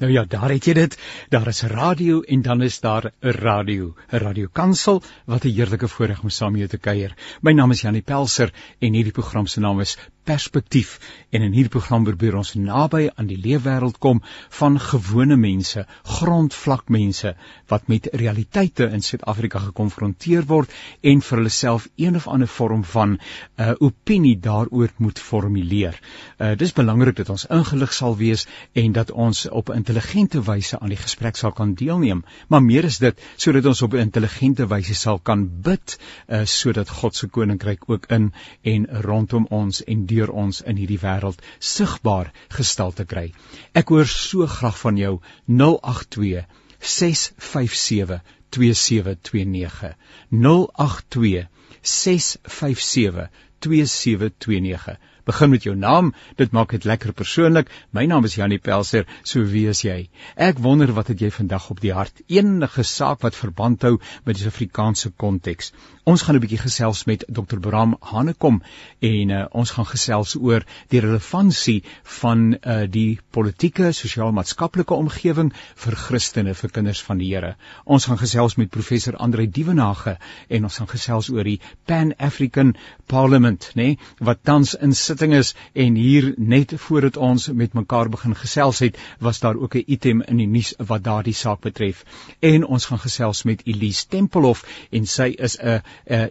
Nou ja, daar het jy dit. Daar is radio en dan is daar 'n radio, 'n radiokansel wat 'n heerlike voorreg om saam met jou te kuier. My naam is Janie Pelser en hierdie program se naam is Perspektief. En in hierdie program probeer ons naby aan die leefwêreld kom van gewone mense, grondvlak mense wat met realiteite in Suid-Afrika gekonfronteer word en vir hulle self een of ander vorm van 'n uh, opinie daaroor moet formuleer. Uh, dis belangrik dat ons ingelig sal wees en dat ons op 'n intelligente wyse aan die gesprek sal kan deelneem, maar meer is dit sodat ons op 'n intelligente wyse sal kan bid uh, sodat God se koninkryk ook in en rondom ons en deur ons in hierdie wêreld sigbaar gestal te kry. Ek hoor so graag van jou 082 657 2729 082 657 2729 Begin met jou naam, dit maak dit lekker persoonlik. My naam is Janie Pelser, so wie is jy? Ek wonder wat het jy vandag op die hart? Enige saak wat verband hou met die Afrikaanse konteks. Ons gaan 'n bietjie gesels met Dr. Bram Hanekom en uh, ons gaan gesels oor die relevantie van uh, die politieke, sosiaal-maatskaplike omgewing vir Christene, vir kinders van die Here. Ons gaan gesels met professor Andre Dievenage en ons gaan gesels oor die Pan-African Parliament, nê, nee, wat tans in sitting is en hier net voordat ons met mekaar begin gesels het, was daar ook 'n item in die nuus wat daardie saak betref. En ons gaan gesels met Elise Tempelhof en sy is 'n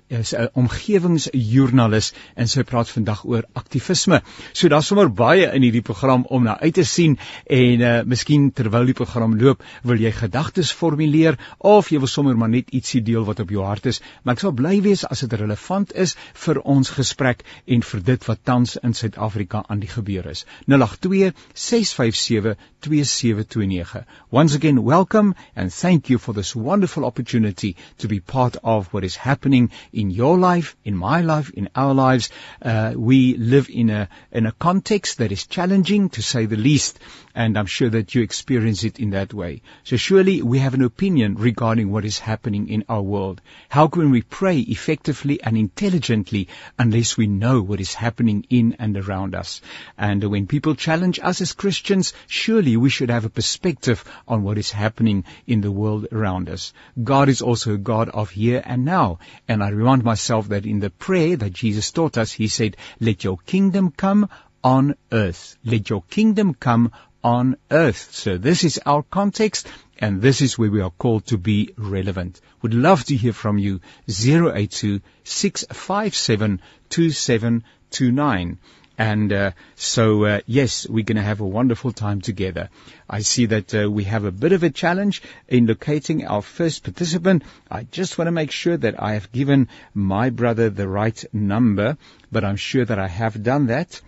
is 'n omgewingsjoernalis en sy praat vandag oor aktivisme. So daar's sommer baie in hierdie program om na uit te sien en uh miskien terwyl die program loop, wil jy gedagtes formuleer of jy wil sommer maar net ietsie deel wat op jou hart is, maar ek sal bly wees as dit relevant is vir ons gesprek en vir dit wat tans in Suid-Afrika aan die gebeur is. 082 657 2729. Once again, welcome and thank you for this wonderful opportunity to be part of what is happening in your life, in my life, in our lives. Uh, we live in a in a context that is challenging to say the least, and I'm sure that you experience it in that way. So surely we have an opinion regarding what is happening in our world. How can we pray effectively and intelligently unless we know what is happening in and around us? And when people challenge us as Christians, surely we should have a perspective on what is happening in the world around us. God is also a God of here and now. And I remind myself that in the prayer that Jesus taught us, he said, let your kingdom come on earth. Let your kingdom come on earth. So this is our context and this is where we are called to be relevant. Would love to hear from you 082 657 2729. And uh, so, uh, yes, we're going to have a wonderful time together. I see that uh, we have a bit of a challenge in locating our first participant. I just want to make sure that I have given my brother the right number, but I'm sure that I have done that.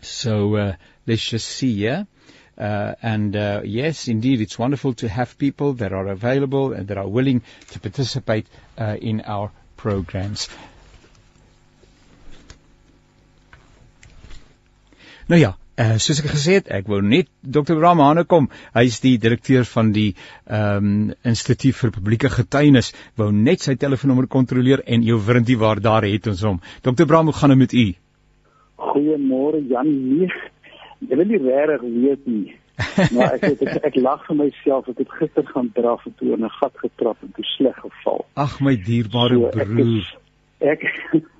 So uh, let's just see here. Uh, and uh, yes, indeed, it's wonderful to have people that are available and that are willing to participate uh, in our programs. Nou ja, uh, soos ek gesê het, ek wou net Dr. Bram Hanekom, hy is die direkteur van die ehm um, Instituut vir Publieke Getuienis, wou net sy telefoonnommer kontroleer en jou wrintie waar daar het ons hom. Dr. Bram, hoe gaan dit met u? Goeiemôre Jan. Nee, ek wil nie regtig weet nie. maar ek het, ek, ek lag vir myself ek het gister gaan draf en toe in 'n gat getrap en toe sleg geval. Ag my dierbare so, broer. Ek is, ek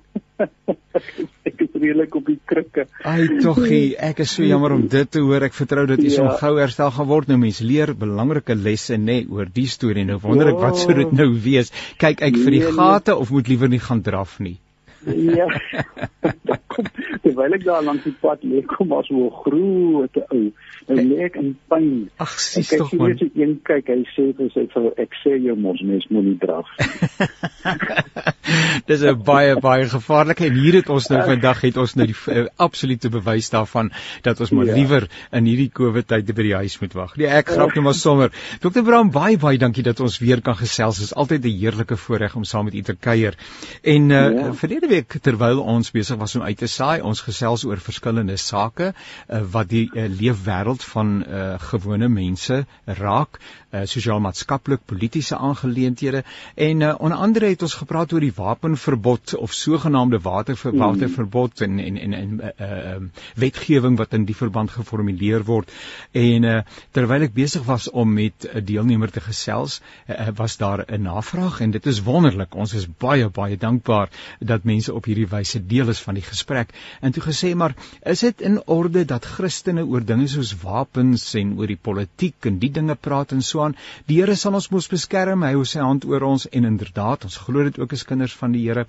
ek is redelik op die krikke. Ai toggie, ek is so jammer om dit te hoor. Ek vertrou dat u ja. so gou herstel gaan word. Nou mense leer belangrike lesse nê nee, oor die storie. Nou wonder ek wat sou dit nou wees? Kyk ek vir die nee, nee. gate of moet liewer nie gaan draf nie? ja. Terwyl ek daar langs die pad lê, kom as 'n groot ou. Nou lê ek in pyn. Ag, sies tog man. Ek sien een kyk, hy sê vir sy vrou, ek sê jou mos mens moenie draf. Dis 'n baie baie gevaarlike en hier het ons nou vandag het ons nou die uh, absolute bewys daarvan dat ons maar ja. liewer in hierdie COVID tyd by die huis moet wag. Nee, ek grap net maar sommer. Dr. Brown, baie baie dankie dat ons weer kan gesels. Dit is altyd 'n heerlike voorreg om saam met u te kuier. En uh, ja. verlede week terwyl ons besig was om uit te saai. Ons gesels oor verskillende sake uh, wat die uh, leefwêreld van uh, gewone mense raak, uh, sosiaal-maatskaplik, politieke aangeleenthede en uh, onder andere het ons gepraat oor die wapenverbod of sogenaamde waterverbod mm. en en en, en uh, uh, wetgewing wat in die verband geformuleer word. En uh, terwyl ek besig was om met 'n deelnemer te gesels, uh, was daar 'n navraag en dit is wonderlik. Ons is baie baie dankbaar dat mense op hierdie wyse deel is van die gesprek. En toe gesê maar, is dit in orde dat Christene oor dinge soos wapens en oor die politiek en die dinge praat en so aan? Die Here sal ons mos beskerm. Hy hou sy hand oor ons en inderdaad, ons glo dit ook as kinders van die Here.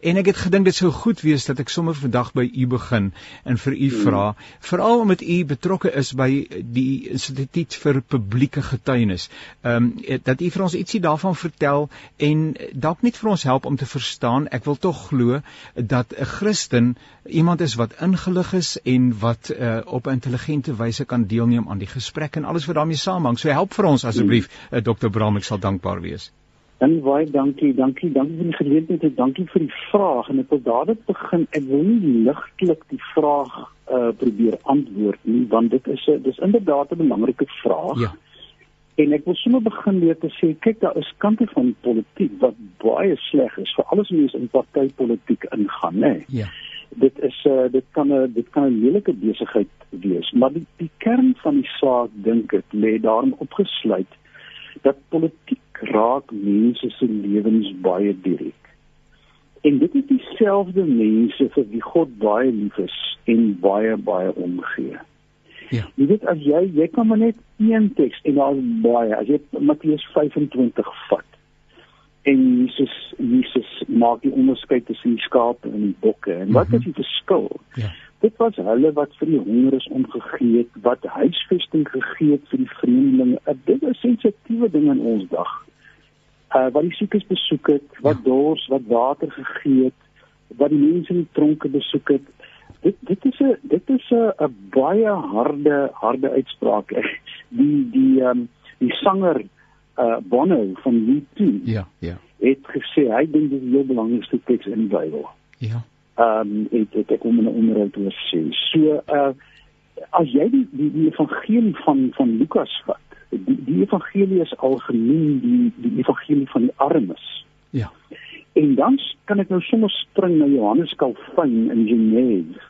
En ek het gedink dit sou goed wees dat ek sommer vandag by u begin en vir u vra, veral omdat u betrokke is by die Instituut vir Publieke Getuienis. Ehm um, dat u vir ons ietsie daarvan vertel en dalk net vir ons help om te verstaan. Ek wil tog glo dat 'n Christen iemand is wat ingelig is en wat uh, op intelligente wyse kan deelneem aan die gesprek en alles wat daarmee saamhang. So help vir ons asseblief, uh, Dr. Bram, ek sal dankbaar wees. Dan baie dankie, dankie, dankie vir die geleentheid en dankie vir die vraag en ek wil dadelik begin. Ek wil nie ligtelik die vraag uh probeer antwoord nie want dit is 'n dis inderdaad 'n belangrike vraag. Ja. En ek wil sommer begin weer te sê, kyk daar is kante van politiek wat baie sleg is vir alles wat in partytetiek ingaan, nê. Ja. Dit is uh dit kan 'n dit kan 'n lelike besigheid wees, maar die die kern van die saak dink ek lê daarin opgesluit dat politiek raak mense se lewens baie direk. En dit is dieselfde mense vir wie God baie lief is en baie baie omgee. Ja. Jy weet as jy jy kan maar net een teks en daar's baie. As jy Matteus 25 vat en Jesus Jesus maak die onderskeid tussen die skape en die bokke. En wat is die verskil? Ja. Dit was hulle wat vir die hongeres omgegee het, wat huisvesting gegee het vir die vreemdelinge. Dit is sensitiewe ding in ons dag. Uh wat die siekes besoek het, wat ja. dors, wat water gegee het, wat die mense in die tronke besoek het dit dit is 'n dit is 'n baie harde harde uitspraak. Die die ehm um, die sanger uh Bono van U2. Ja, ja. Het gesê hy dink dit is die heel belangrikste teks in die Bybel. Ja. Ehm um, het het ek hom in 'n onderhoud oor sê. So uh as jy die die, die evangelie van van Lukas vat, die die evangelie is al genoem die die evangelie van die armes. Ja. En dan kan ek nou sommer spring na Johannes Calvin in Genève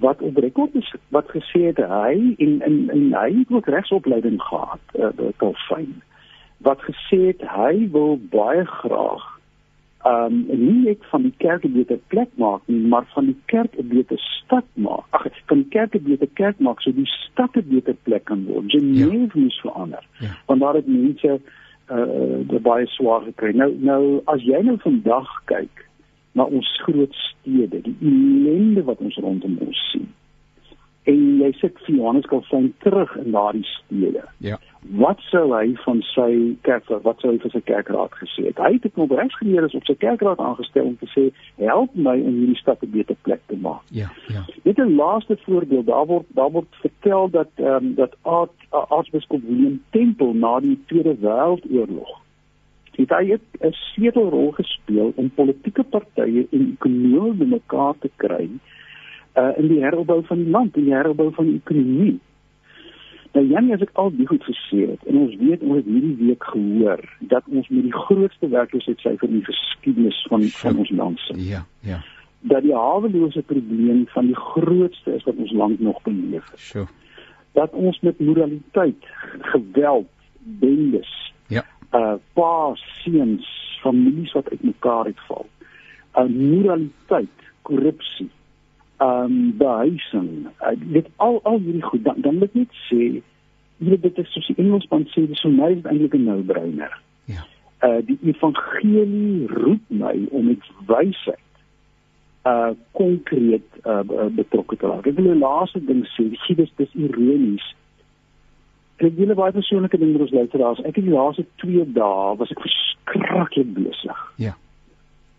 wat op rekord is wat gesê het hy en en, en hy het ook regsopleiding gehad uh, Calvin wat gesê het hy wil baie graag um nie net van die kerk 'n beter plek maak nie maar van die kerk 'n beter stad maak ag van die kerk 'n beter kerk maak so die stad 'n beter plek kan word Genève ja. moet verander ja. want daar het mense uh baie swaar gekry. Nou nou as jy nou vandag kyk na ons groot stede, die ellende wat ons rondom ons sien. En jy sit vir Johannes Calvin terug in daardie stede. Ja. Wat sou hy van sy kerk, wat sou hy vir sy kerkraad gesê het? Hy het 'n kongresgeleer is op sy kerkraad aangestel om te sê, "Help my om hierdie stad 'n beter plek te maak." Ja, ja. Dit is 'n laaste voorbeeld. Daar word daar word vertel dat ehm um, dat aartsbiskop William Temple na die Tweede Wêreldoorlog het hy 'n sleutelrol gespeel om politieke partye en ekonome bymekaar te kry uh in die heropbou van die land, in die heropbou van die ekonomie. Nou Janie, as ek al die goed gesê het en ons weet ons het hierdie week gehoor dat ons met die grootste werkloosheidsyfer in die geskiedenis van van ons land sit. Ja, ja. Dat die hawelose probleem van die grootste is wat ons land nog beleef. So. Dat ons met moraliteit, geweld, bendes, ja. uh pa seuns, families wat uitmekaar uitval. 'n uh, Moraliteit, korrupsie, ehm um, behuising. Uh, dit al al hierdie goed dan dan moet net sê jy dit is soos die Engelsman sê dis vir my eintlik 'n nou-brainer. Ja. Uh die evangelie roep my om met wysheid uh konkreet uh betrokke te raak. Ek wil 'n laaste ding sê, sien dis dis ironies. Ek wil baie persoonlike ding met ons luisteraars. Ek het die laaste 2 dae was ek verskriklik besig. Ja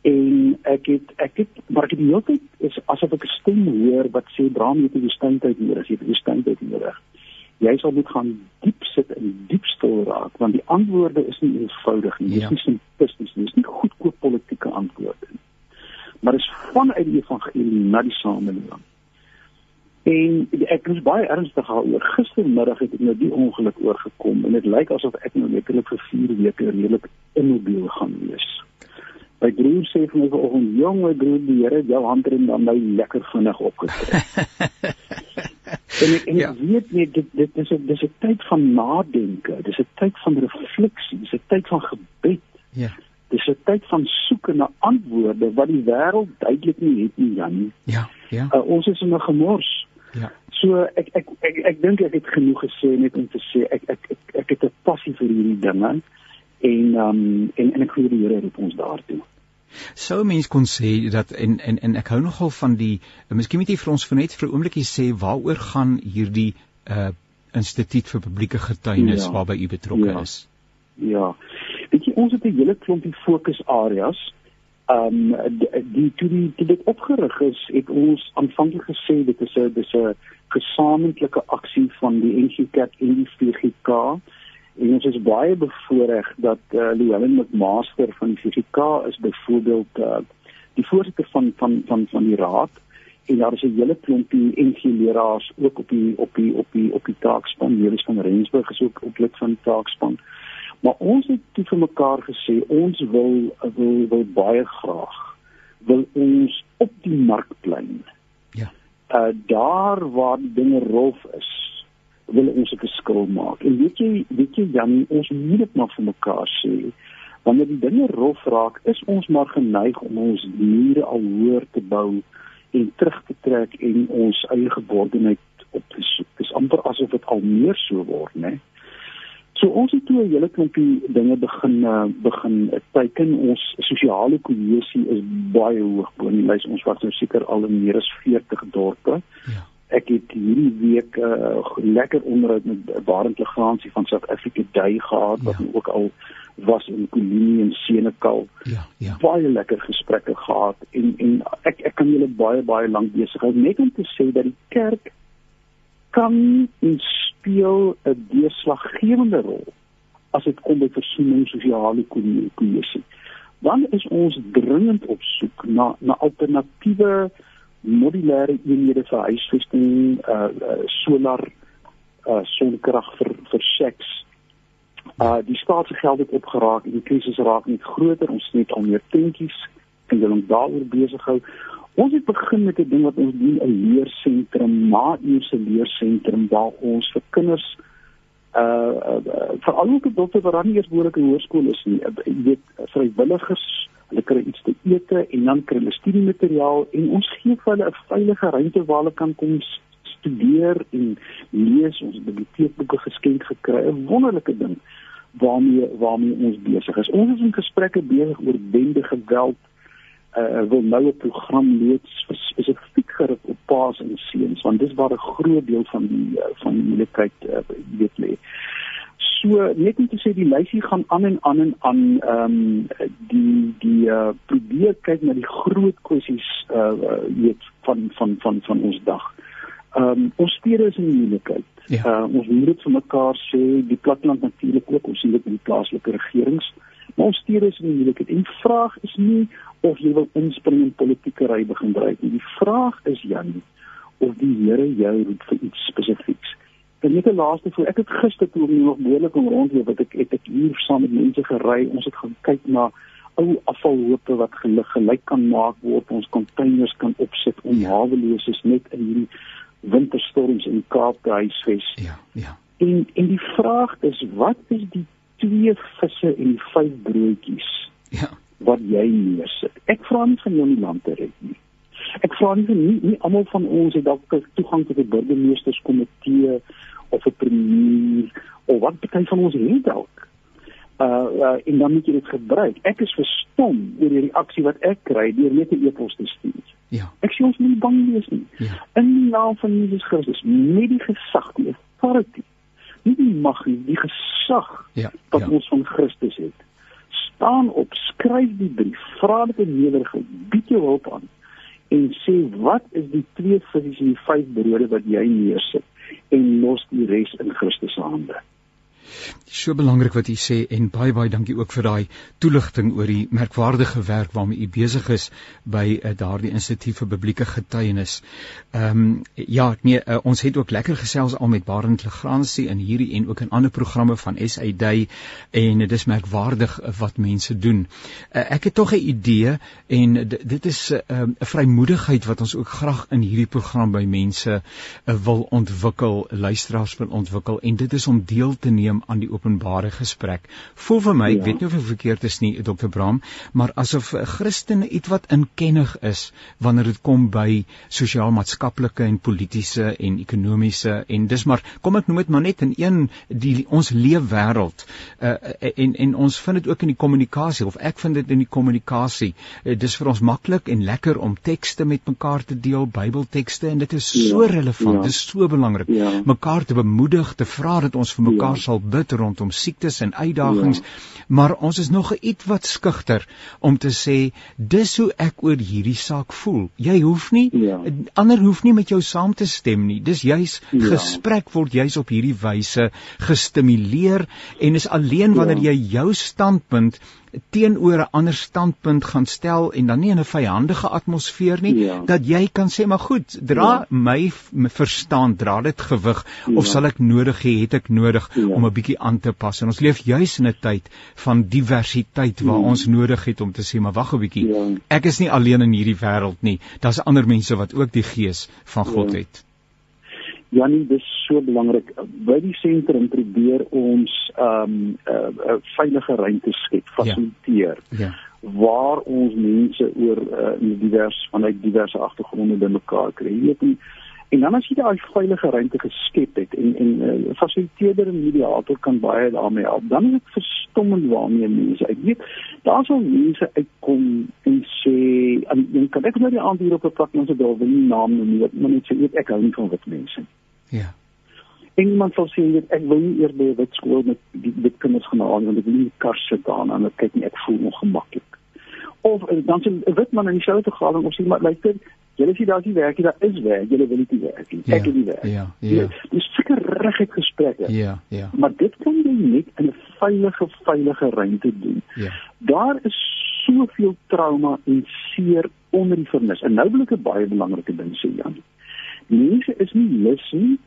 en ek het ek het maar ek het die hele tyd is asof ek 'n stem hoor wat sê Bram jy het die steentyd nodig jy het die steentyd nodig jy sal moet gaan diep sit en diep stil raak want die antwoorde is nie eenvoudig nie ja. dis nie simplisties nie dis nie goedkoop politieke antwoorde nie maar is vanuit die evangelie na die samelewing. En ek was baie ernstig daaroor. Gistermiddag het ek nou die ongeluk oorgekom en dit lyk asof ek nou letterlik vir 4 weke redelik immobiel gaan wees. My broer sê vir my vanoggend, "Jong, my broer, die Here, jou hand het dan my lekker vinnig opgetrek." en ek, en ja. ek weet net dit dit is 'n dis 'n tyd van nadenke, dis 'n tyd van refleksie, dis 'n tyd van gebed. Ja. Dis 'n tyd van soek na antwoorde wat die wêreld duidelik nie het nie, Jan. Ja, ja. Uh, ons is in 'n gemors. Ja. So ek ek ek ek dink ek het genoeg gesê net om te sê ek ek ek, ek het 'n passie vir hierdie dinge en um, en en ek glo die Here roep ons daartoe. Sou mens kon sê dat en en en ek hou nogal van die miskien moet jy vir ons vir net vir 'n oombliekie sê waaroor gaan hierdie uh instituut vir publieke getuienis ja. waarby u betrokke ja. is. Ja. Weet jy ons het 'n hele klompie fokusareas. Ehm um, die toe die toe dit opgerig is, het ons aanvanklik gesê dit is 'n dis 'n gesamentlike aksie van die NG Kerk en die VGK. En ons is baie bevoorreg dat uh, Llewellyn McMaster van die VGK is byvoorbeeld uh, die voorsitter van van van van die raad en daar is 'n hele klompie NG leraars ook op die op die op die op die taakspan. Julius van Rensburg is ook ook lid van die taakspan. Maar ons het toe vir mekaar gesê ons wil wil wil baie graag wil ons op die markplein. Ja. Uh daar waar dinge rof is wil ons 'n verskil maak. En weet jy, weet jy Jan, ons moet dit maar vir mekaar sê. Wanneer die dinge rof raak, is ons maar geneig om ons mure al hoër te bou en terug te trek en ons eie geborgenheid op te soek. Dit is amper asof dit al meer so word, né? So ons het toe 'n hele klompie dinge begin uh, begin teiken. Ons sosiale kohesie is baie hoog bo in die lys. Ons was nou seker al in meer as 40 dorpe. Ja ek het hierdie week 'n uh, lekker onderhoud met Barend Legaansie van South Africa Day gehad wat ja. ook al was in Kolonie en Senekal. Ja, ja. Baie lekker gesprekke gehad en en ek ek kan julle baie baie lank besig hou net om te sê dat die kerk kan en speel 'n deurslaggewende rol as dit kom by versoening sosiale kohesie. Dan is ons dringend op soek na na alternatiewe modulêre eenhede vir huisvesting, uh, uh solar uh sonkrag vir vir seks. Uh die staatsgeld het opgeraak en die krisis raak net groter. Ons het al meer tentjies en wil ons daaroor besig hou. Ons het begin met 'n ding wat ons doen 'n leersentrum, maar-uurse leersentrum waar ons vir kinders uh, uh veral ook op dokter wat dan nie eers behoorlike hoërskool is nie, jy weet vrywilligers hulle kry iets te eet en dan kry hulle studiemateriaal en ons gee vir hulle 'n veilige ruimte waar hulle kan kom studeer en lees. Ons biblioteekboeke geskenk gekry 'n wonderlike ding waarmee waarmee ons besig is. Ons is in gesprekke besig oor bende geweld uh wil nou 'n program loods spesifiek gerig op paas en seuns want dis waar 'n groot deel van die uh, van die moeilikheid uh, weet lê so net om te sê die lysie gaan aan en aan en aan ehm um, die die uh, probeer kyk na die groot kwessies uh weet van van van van ons dag. Ehm um, ons stede is in moeilikheid. Ja. Uh, ons moet dit vir mekaar sê, die platteland natuurlik ook, ons sien dit in die plaaslike regerings. Maar ons stede is in moeilikheid. En die vraag is nie of jy wil inspring in politieke ry begin dryf nie. Die vraag is Jan of die Here jou roep vir iets spesifieks. En net 'n laaste voor ek het gister toe nog behoorlik om rondloop wat ek het ek hier saam met mense gery. Ons het gaan kyk na ou afvalhope wat gelig gelyk kan maak word. Ons containers kan opsit om ja. haweloses net in hierdie winterstorms in Kaap te huisves. Ja, ja. En en die vraag is wat is die twee visse en die vyf broodjies? Ja. Wat jy neersit. Ek vra nie van jou die land te red nie. Ek vra nie nie, nie almal van ons het dalk toegang tot die burgemeesterskomitee of 'n premier of wat party van ons het dalk. Uh, uh en dan moet jy dit gebruik. Ek is verstom oor die reaksie wat ek kry deur net 'n e-pos te stuur. Ja. Ek sê ons moet bang wees nie. Ja. In die naam van Jesus Christus, met die gesag, die authority, nie die mag nie, die gesag ja. wat ja. ons van Christus het. Staan op, skryf die brief, vra dit in nederigheid, bied jou hulp aan en sê wat is die twee visies en die vyf brode wat jy neersit en los die res in Christus se hande. So belangrik wat u sê en baie baie dankie ook vir daai toelichting oor die merkwaardige werk waarmee u besig is by uh, daardie instituut vir publieke getuienis. Ehm um, ja, nee, uh, ons het ook lekker gesels al met Barend Legrandsie in hierdie en ook in ander programme van SA Day en dit is merkwaardig uh, wat mense doen. Uh, ek het tog 'n idee en dit is 'n uh, 'n vrymoedigheid wat ons ook graag in hierdie program by mense uh, wil ontwikkel, luisteraars wil ontwikkel en dit is om deel te neem aan die openbare gesprek. Voel vir my, ja. ek weet nie of ek verkeerd is nie, Dr. Bram, maar asof Christene ietwat inkennig is wanneer dit kom by sosiaal-maatskaplike en politieke en ekonomiese en dis maar kom ek noem dit maar net in een die ons leefwêreld. Uh, en en ons vind dit ook in die kommunikasie of ek vind dit in die kommunikasie. Uh, dis vir ons maklik en lekker om tekste met mekaar te deel, Bybeltekste en dit is so ja. relevant, ja. dis so belangrik. Ja. Mekaar te bemoedig, te vra dat ons vir mekaar ja. sal bid rondom siektes en uitdagings, ja. maar ons is nog ietwat skugter om te sê dis hoe ek oor hierdie saak voel. Jy hoef nie ja. ander hoef nie met jou saam te stem nie. Dis juis ja. gesprek word juis op hierdie wyse gestimuleer en is alleen wanneer ja. jy jou standpunt teenoor 'n ander standpunt gaan stel en dan nie in 'n vyandige atmosfeer nie ja. dat jy kan sê maar goed dra ja. my, my verstaan dra dit gewig ja. of sal ek nodig hê het ek nodig ja. om 'n bietjie aan te pas en ons leef juis in 'n tyd van diversiteit waar ja. ons nodig het om te sê maar wag 'n bietjie ja. ek is nie alleen in hierdie wêreld nie daar's ander mense wat ook die gees van God ja. het Janie, dis so belangrik. By die sentrum probeer ons ehm um, 'n uh, uh, veilige ruimte skep, ja. fasiliteer. Ja. ja. Waar ons mense oor uh, divers vanuit diverse agtergronde bymekaar kry. Jy weet nie En dan as jy daai veilige ruimte geskep het en en uh, fasiliteerder en mediator kan baie daarmee help, dan is dit verstommend waarmee mense uit weet. Daar sal mense uitkom en sê aan een kant ek nou die aand hier op 'n plek ons het daar nie naam noem nie, maar net sê ek hou nie van wit mense. Ja. En iemand sal sê ek wil nie eers by 'n wit skool met die wit kinders gaan haal want ek wil nie kar sit daar en ek kyk nie ek voel ongemaklik. Of dan sê 'n wit man in die skool te gaan of sê maar luister Julle sê daar is nie werk nie, daar is werk. Julle wil nie werk nie. Ek wil nie werk. Ja, ja. Dis seker regtig gesprekke. Ja, ja. Maar dit kan jy net in 'n veilige, veilige ruimte doen. Ja. Daar is soveel trauma en seer onder die vernis. En nou wil ek 'n baie belangrike ding sê, Jan. Mense is nie lus nie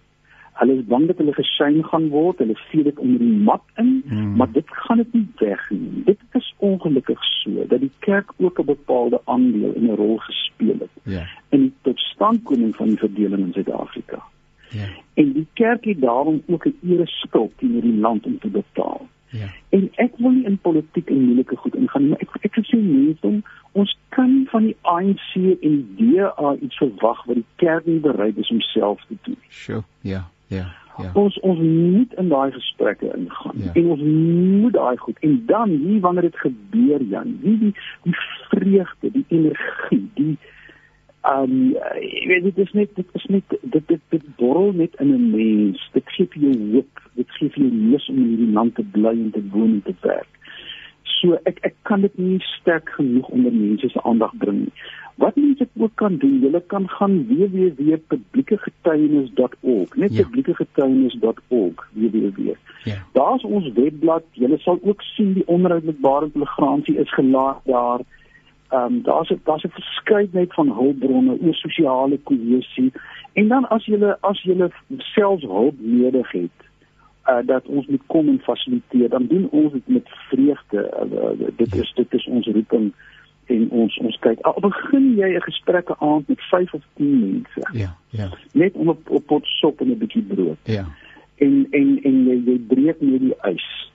Hulle is bang dat hulle geshyn gaan word, hulle sien dit onder die mat in, hmm. maar dit gaan dit nie weg nie. Dit is ongelukkig so dat die kerk ook 'n bepaalde aandeel in 'n rol gespeel het ja. in die totstandkoming van die verdeling in Suid-Afrika. Ja. En die kerk het daarom ook 'n ere skuld teenoor die land om te betaal. Ja. En ek wil nie in politiek en moeilike goed ingaan nie. Ek ek sê mense, ons kan van die ANC en DA iets verwag wat die kerk nie bereid is om self te doen. Sure. Ja. Ja. Ja. Ons ons moet in daai gesprekke ingaan. Ja. En ons moet daai goed. En dan hier wanneer dit gebeur Jan, wie die die vreugde, die energie, die um, jy weet dit is net dit is net dit dit dit borrel net in 'n mens. Dit gee vir jou hoop. Dit gee vir jou lus om in hierdie land te bly en te woon en te werk. So ek ek kan dit nie sterk genoeg onder mense se aandag bring nie. Wat mense ook kan doen, hulle kan gaan www.publiekegetuienis.org, net ja. publiekegetuienis.org, www. Ja. Daar's ons webblad. Julle sal ook sien die onderhoud met Barend Legrandsie is gelaat daar. Ehm um, daar's daar's 'n verskeidenheid van hulpbronne oor sosiale kohesie en dan as jy as jy selfs hulp nodig het uh, dat ons moet kom en fasiliteer dan doen ons dit met vreugde uh, dit is dit is ons roeping en ons ons kyk al begin jy 'n gesprek aand met 5 of 10 mense. Ja, ja. Net om op, op pot sop en 'n bietjie brood. Ja. En en en jy jy breek net die ys.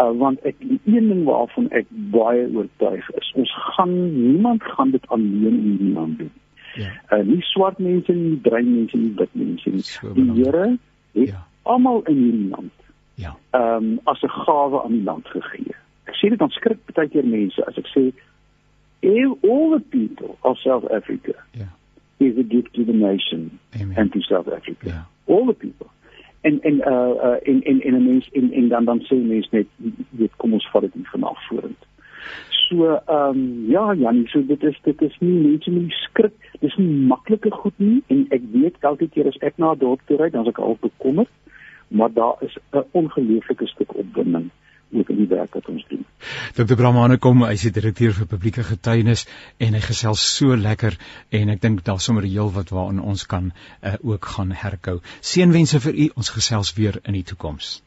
Uh, want ek die een ding waarvan ek baie oortuig is, ons gaan niemand gaan dit alleen in hierdie land doen. Ja. Uh, nie swart mense nie, bruin mense nie, wit mense nie. So die Here het ja. almal in hierdie land. Ja. Ehm um, as 'n gawe aan die land gegee. Ek sê dit dan skrik baie keer mense as ek sê all the people of South Africa yeah. is a gift to the nation Amen. and to South Africa. Yeah. All the people. En en uh uh en en en 'n mens en en dan dan sê mense net weet kom ons vat dit vanaf vorentoe. So ehm um, ja Janie, so dit is dit is nie net so 'n skrik, dis nie maklike goed nie en ek weet elke keer as ek na 'n toe ry, dan is ek al bekommerd maar daar is 'n ongelooflike stuk opwinding ook in die werk wat ons doen. Dr. Bramane kom, hy is die direkteur vir publieke getuienis en hy gesels so lekker en ek dink daar's sommer heel wat waaraan ons kan uh, ook gaan herkou. Seënwense vir u, ons gesels weer in die toekoms.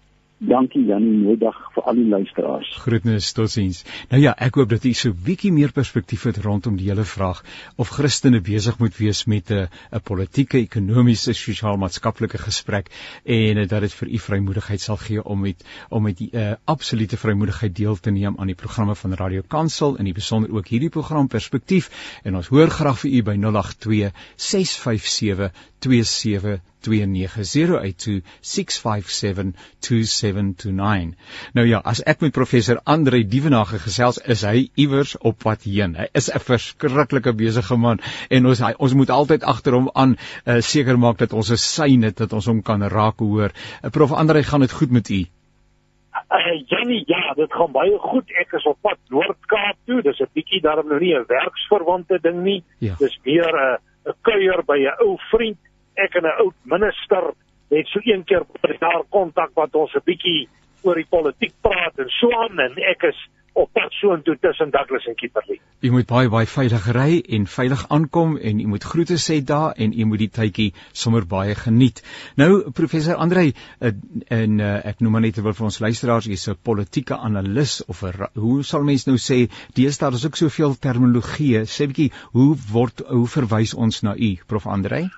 Dankie Janie, middag vir al die luisteraars. Groetnis, totsiens. Nou ja, ek hoop dat u so bietjie meer perspektief het rondom die hele vraag of Christene besig moet wees met 'n 'n politieke, ekonomiese, sosiaal-maatskaplike gesprek en dat dit vir u vrymoedigheid sal gee om met om met die uh, absolute vrymoedigheid deel te neem aan die programme van Radio Kansel en die besonder ook hierdie program Perspektief en ons hoor graag vir u by 082 657 27 0891104529. Nou ja, as ek met professor Andre Dievenage gesels, is hy iewers op pad heen. Hy is 'n verskriklike besige man en ons hy, ons moet altyd agter hom aan uh, seker maak dat ons 'n syne dat ons hom kan raak hoor. Uh, prof Andre, gaan dit goed met u? Uh, Jenny, ja, dit gaan baie goed. Ek is op pad Noord-Kaap toe. Dis 'n bietjie daarom nou nie 'n werksverwante ding nie. Ja. Dis meer 'n 'n kuier by 'n ou vriend ek en 'n oud minister het so een keer per jaar kontak wat ons 'n bietjie oor die politiek praat en so aan en ek is op pad soontoe tussen Douglas en Kimberley. Jy moet baie baie veilig ry en veilig aankom en jy moet groete sê daar en jy moet die tydjie sommer baie geniet. Nou professor Andrei en uh, ek noem maar net terwyl vir ons luisteraars jy's 'n politieke analis of 'n hoe sal mens nou sê deesdae is ook soveel terminologie sê bietjie hoe word hoe verwys ons na u prof Andrei?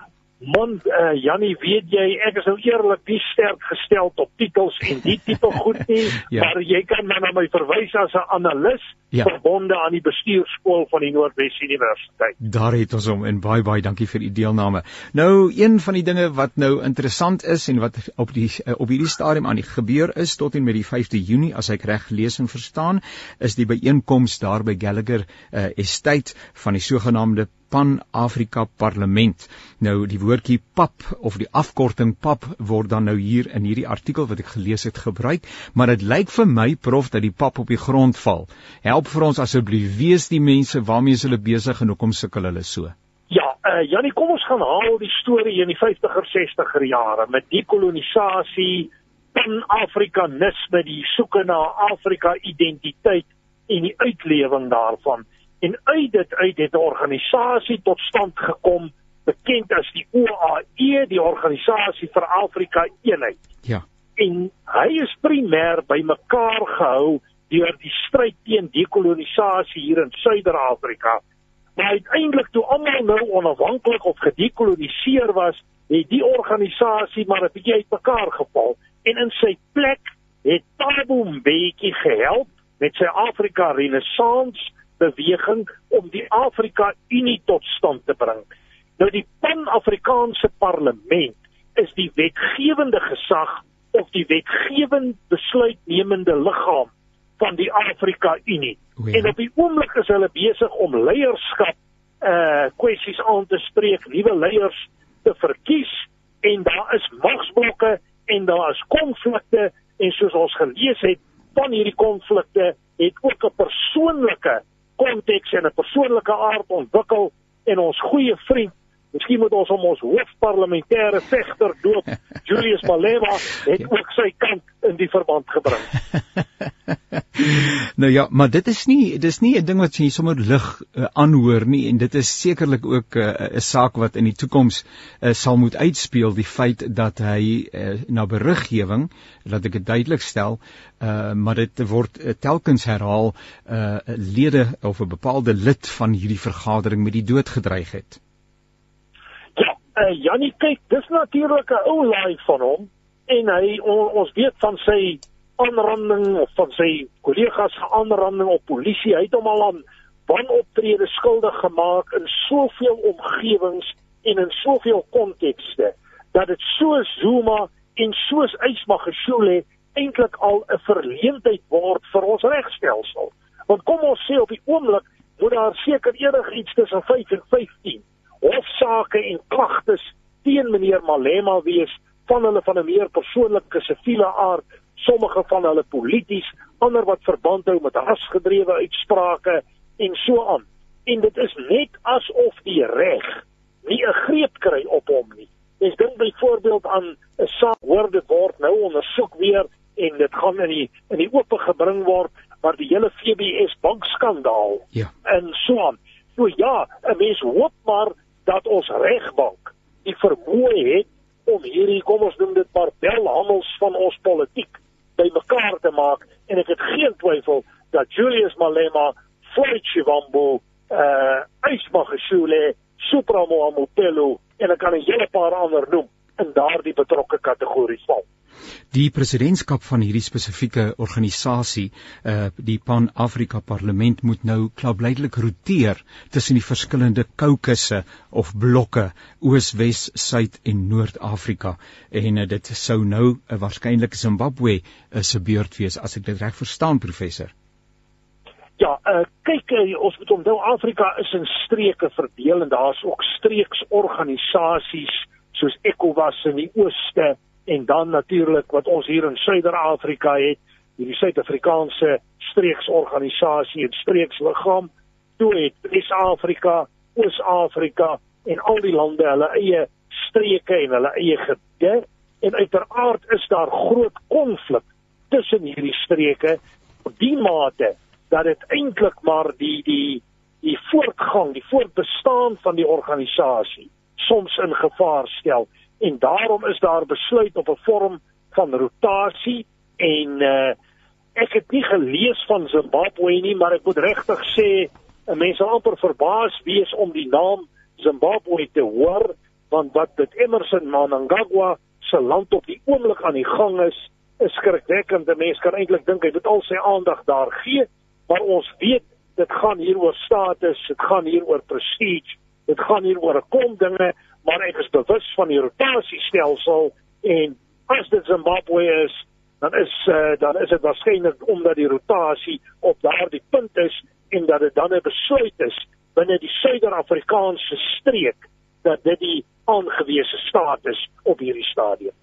Man, uh, Jannie, weet jy, ek is nou eerlik nie sterk gestel op titels en die tipe goed nie, ja. maar jy kan my na my verwys as 'n analis ja. verbonde aan die bestuurskool van die Noordwes Universiteit. Daar het ons hom en baie baie dankie vir u deelname. Nou, een van die dinge wat nou interessant is en wat op die eh, op hierdie stadium aan die gebeur is tot en met die 5de Junie as ek reg lees en verstaan, is die byeenkoms daar by Gallagher uh, Estate van die sogenaamde Pan-Afrika Parlement. Nou die woordjie PAP of die afkorting PAP word dan nou hier in hierdie artikel wat ek gelees het gebruik, maar dit lyk vir my prof dat die PAP op die grond val. Help vir ons asseblief, wie is die mense waarmee hulle besig en hoekom sukkel hulle so? Ja, uh, Janie, kom ons gaan haal die storie in die 50er 60er jare met dekolonisasie, pan-afrikanisme, die soeke na Afrika identiteit en die uitlewing daarvan. En uit dit uit het 'n organisasie tot stand gekom bekend as die OAE, die Organisasie vir Afrika Eenheid. Ja. En hy is primêr bymekaar gehou deur die stryd teen dekolonisasie hier in Suider-Afrika. Maar uiteindelik toe almal nou onafhanklik of gedekoloniseer was, het die organisasie maar 'n bietjie uitmekaar geval en in sy plek het Thabo Mbeki gehelp met sy Afrika Renaissance beweging om die Afrika Unie tot stand te bring. Nou die Pan-Afrikaanse Parlement is die wetgewende gesag of die wetgewend besluitnemende liggaam van die Afrika Unie. Oh ja. En op die oomblik is hulle besig om leierskap uh kwessies aan te spreek, nuwe leiers te verkies en daar is magsblokke en daar is konflikte en soos ons gelees het van hierdie konflikte het ook 'n persoonlike konteks en 'n persoonlike aard ontwikkel en ons goeie vriend Miskien moet ons hom ons hoofparlementêre vegter doop. Julius Malema het ja. ook sy kant in die verband gebring. nou ja, maar dit is nie dis nie 'n ding wat jy sommer lig uh, aanhoor nie en dit is sekerlik ook eh, 'n uh, saak wat in die toekoms uh, sal moet uitspeel die feit dat hy uh, na beriggewing laat ek dit duidelik stel, uh, maar dit word uh, telkens herhaal uh, lede of 'n bepaalde lid van hierdie vergadering met die dood gedreig het. Uh, Jannie kyk, dis natuurlik 'n ou laai van hom en hy on, ons weet van sy aanranding of van sy kollegas se aanranding op polisie. Hy het hom al aan wanoptrede skuldig gemaak in soveel omgewings en in soveel kontekste dat dit so Zuma en soos Ysmagashule eintlik al 'n verleentheid word vir ons regstelsel. Want kom ons sê op die oomblik moet daar seker enigiets tussen 5 en 15 hofsaake en klagtes teen meneer Malema wees van hulle van 'n meer persoonlike siviele aard, sommige van hulle polities, ander wat verband hou met rasgedrewe uitsprake en so aan. En dit is net asof die reg nie 'n greep kry op hom nie. Ek dink byvoorbeeld aan 'n saak hoor dit word nou ondersoek weer en dit gaan in die in die oop gebring word maar die hele FBS bankskandaal. Ja. En so aan. So ja, 'n mens hoop maar dat ons regbank die vermoë het om hierdie kom ons noem dit maar belhandels van ons politiek bymekaar te maak. En ek het geen twyfel dat Julius Malema, Floyd Shivambu, uh Ismagashule, Supramo Amopelo en ek kan 'n hele paar ander noem in daardie betrokke kategorie val. Die presidentskap van hierdie spesifieke organisasie, uh die Pan-Afrika Parlement moet nou klaarblyklik roteer tussen die verskillende koukusse of blokke Oos, Wes, Suid en Noord-Afrika en uh, dit sou nou uh, waarskynlik Zimbabwe uh, se beurt wees as ek dit reg verstaan professor. Ja, uh, kyk uh, ons moet onthou Afrika is in streke verdeel en daar's ook streeksorganisasies soos ECOWAS in die ooste en dan natuurlik wat ons hier in Suider-Afrika het, hierdie Suid-Afrikaanse streeksorganisasie en streeksliggaam, toe het Wes-Afrika, Oos-Afrika en al die lande hulle eie streke en hulle eie gebiede en uiteraard is daar groot konflik tussen hierdie streke op die mate dat dit eintlik maar die die die voortgang, die voortbestaan van die organisasie soms in gevaar stel en daarom is daar besluit op 'n vorm van rotasie en uh, ek het nie gelees van Zimbabwe nie maar ek moet regtig sê 'n mens sal amper verbaas wees om die naam Zimbabwe te hoor want wat dit Emerson Mnangagwa se land op die oomblik aan die gang is is skrikwekkend. 'n Mens kan eintlik dink hy moet al sy aandag daar gee, maar ons weet dit gaan hier oor status, dit gaan hier oor prestige, dit gaan hier oor 'n kom dinge maar ek is bewus van die rotasiestelsel en as dit Zimbabwe is dan is uh, dan is dit waarskynlik omdat die rotasie op daardie punt is en dat dit dan 'n besluit is binne die Suider-Afrikaanse streek dat dit die aangewese staat is op hierdie stadium.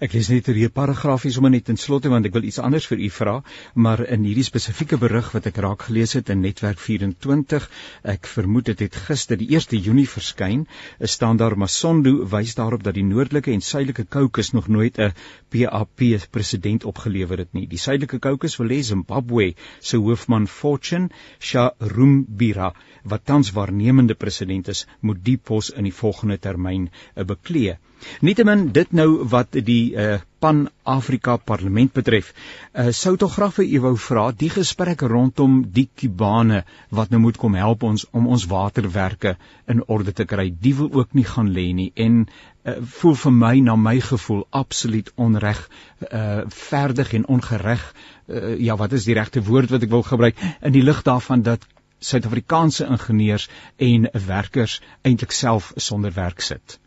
Ek lees net hier 'n paragraafie sommer net in slotte want ek wil iets anders vir u vra, maar in hierdie spesifieke berig wat ek raak gelees het in Netwerk 24, ek vermoed dit het gister die 1 Junie verskyn, staan daar Masondo wys daarop dat die noordelike en suidelike Kaukus nog nooit 'n PAP president opgelewer het nie. Die suidelike Kaukus wil hê Zimbabwe se hoofman Fortune Sharumbira wat tans waarnemende president is, moet die pos in die volgende termyn eh, beklee. Nietemin dit nou wat die uh, Pan-Afrika Parlement betref, uh, sou tog graag vir u wou vra die gesprek rondom die Kubane wat nou moet kom help ons om ons waterwerke in orde te kry. Die wil ook nie gaan lê nie en uh, voel vir my na my gevoel absoluut onreg, uh, verdig en ongereg. Uh, ja, wat is die regte woord wat ek wil gebruik in die lig daarvan dat Suid-Afrikaanse ingenieurs en werkers eintlik self sonder werk sit.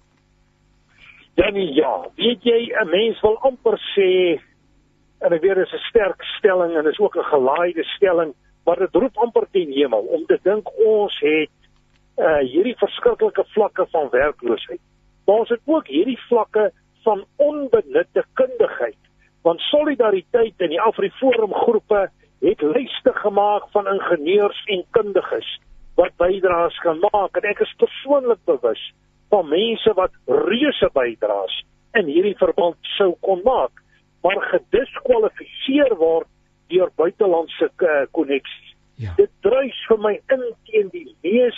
Danny, ja, weet jy, 'n mens wil amper sê en ek weet dit is 'n sterk stelling en is ook 'n gelaaide stelling, maar dit roep amper teen hemel om te dink ons het uh hierdie verskriklike vlakke van werkloosheid. Maar ons het ook hierdie vlakke van onbenutte kundigheid. Want solidariteit in die Afriforum groepe het lyste gemaak van ingenieurs en kundiges wat bydraes kan maak en ek is persoonlik bewus van mense wat reuse bydraes in hierdie verband sou kon maak, maar gediskwalifiseer word deur buitelandse koneksies. Ja. Dit druis vir my in teen die mees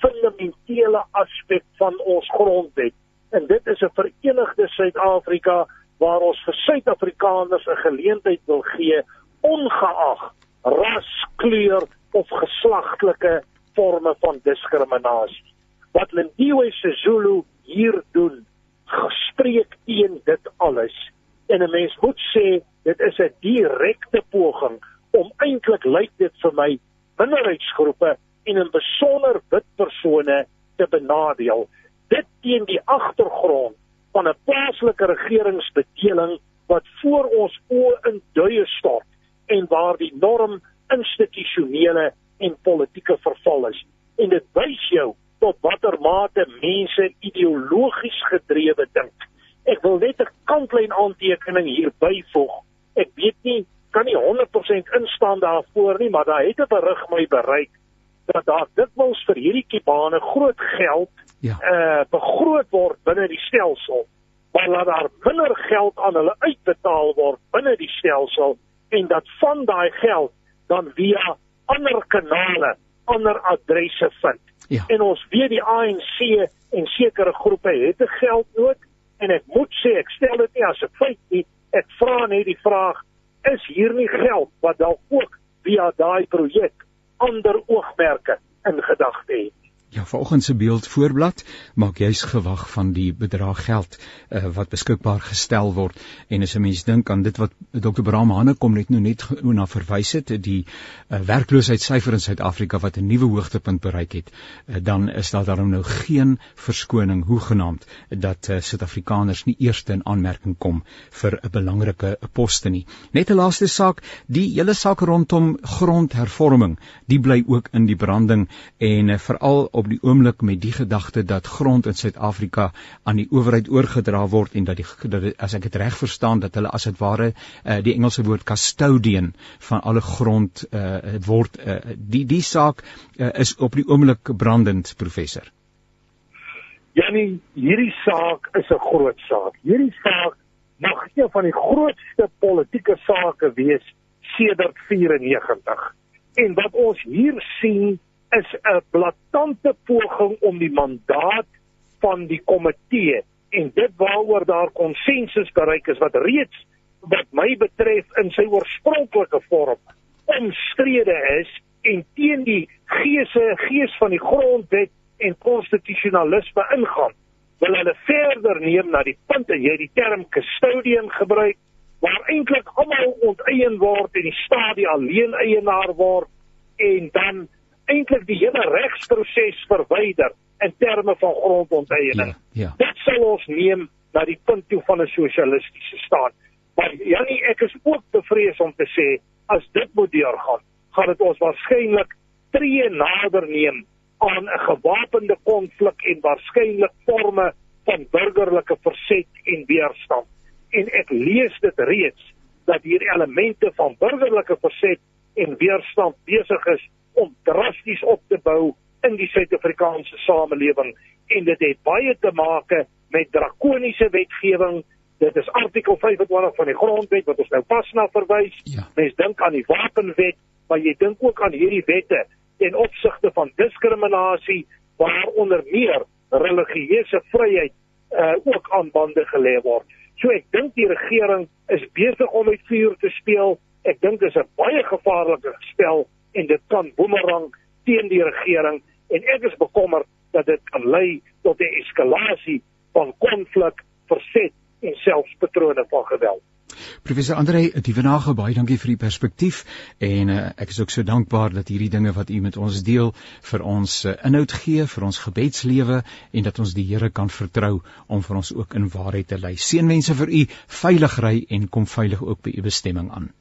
fundamentele aspek van ons grondwet. En dit is 'n verenigde Suid-Afrika waar ons vir Suid-Afrikaners 'n geleentheid wil gee ongeag ras, kleur of geslagtelike forme van diskriminasie wat Lindiwe Sezulu hier doen. Gespreek teen dit alles. En 'n mens moet sê dit is 'n direkte poging om eintlik lyk dit vir my minderheidsgroepe en in besonder wit persone te benadeel. Dit teen die agtergrond van 'n plaaslike regeringsbedeling wat voor ons oë in duie stort en waar die norm institusionele en politieke verval is. En dit wys jou tot watter mate mense ideologies gedrewe dink. Ek wil net 'n kantlyn aantekening hier byvoeg. Ek weet nie kan nie 100% instaan daarvoor nie, maar daar het 'n berig my bereik dat daar dikwels vir hierdie kibane groot geld ja. uh begroot word binne die stelsel, maar laat daar minder geld aan hulle uitbetaal word binne die stelsel en dat van daai geld dan via ander kanale ander adresse vind. Ja. En ons weet die ANC en sekere groepe het 'n geldnood en ek moet sê ek stel dit nie as 'n feit nie. Ek vra net die vraag, is hier nie geld wat dalk ook via daai projek ander oogmerke in gedagte het? Ja, vanoggend se beeld voorblad maak juis gewag van die bedrag geld uh, wat beskikbaar gestel word en as 'n mens dink aan dit wat Dr. Bram Hanne kom net nou net na verwys het die uh, werkloosheidssyfer in Suid-Afrika wat 'n nuwe hoogtepunt bereik het uh, dan is daar daarom nou geen verskoning hoegenaamd dat uh, Suid-Afrikaners nie eerste in aanmerking kom vir 'n belangrike poste nie net 'n laaste saak die hele saak rondom grondhervorming die bly ook in die branding en uh, veral op die oomblik met die gedagte dat grond in Suid-Afrika aan die owerheid oorgedra word en dat die dat die, as ek dit reg verstaan dat hulle as dit ware uh, die Engelse woord custodian van alle grond uh, word uh, die die saak uh, is op die oomblik brandend professor. Janie, hierdie saak is 'n groot saak. Hierdie saak mag een van die grootste politieke sake wees sedert 94. En wat ons hier sien is 'n blaatante poging om die mandaat van die komitee en dit waaroor daar konsensus bereik is wat reeds wat my betref in sy oorspronklike vorm omstrede is en teen die geese gees van die grondwet en konstitusionalisme ingaan wil hulle verder neem na die punt en jy die term custodian gebruik waar eintlik almal onteien word en die staat die alleen eienaar word en dan eintlik die hele regsproses verwyder in terme van grondonteiening. Ja, ja. Dit sal ons neem na die punt toe van 'n sosialistiese staat. Maar Janie, ek is ook bevrees om te sê as dit moet deurgaan, gaan dit ons waarskynlik tree nader neem aan 'n gewapende konflik en waarskynlik forme van burgerlike verset en weerstand. En ek lees dit reeds dat hier elemente van burgerlike verset en weerstand besig is om drasties op te bou in die Suid-Afrikaanse samelewing en dit het baie te maak met drakoniese wetgewing. Dit is artikel 25 van die grondwet wat ons nou pas na verwys. Ja. Mens dink aan die wapenwet, maar jy dink ook aan hierdie wette ten opsigte van diskriminasie waaronder meer religieuse vryheid uh, ook aan bande gelê word. So ek dink die regering is besig om met vuur te speel. Ek dink dit is 'n baie gevaarlike spel en dit kan boemerang teen die regering en ek is bekommerd dat dit kan lei tot 'n eskalasie van konflik, verset en selfs patrone van geweld. Professor Andre, Dievenage, baie dankie vir die perspektief en uh, ek is ook so dankbaar dat hierdie dinge wat u met ons deel vir ons uh, inhoud gee vir ons gebedslewe en dat ons die Here kan vertrou om vir ons ook in waarheid te lei. Seënwense vir u, veilig ry en kom veilig ook by u bestemming aan.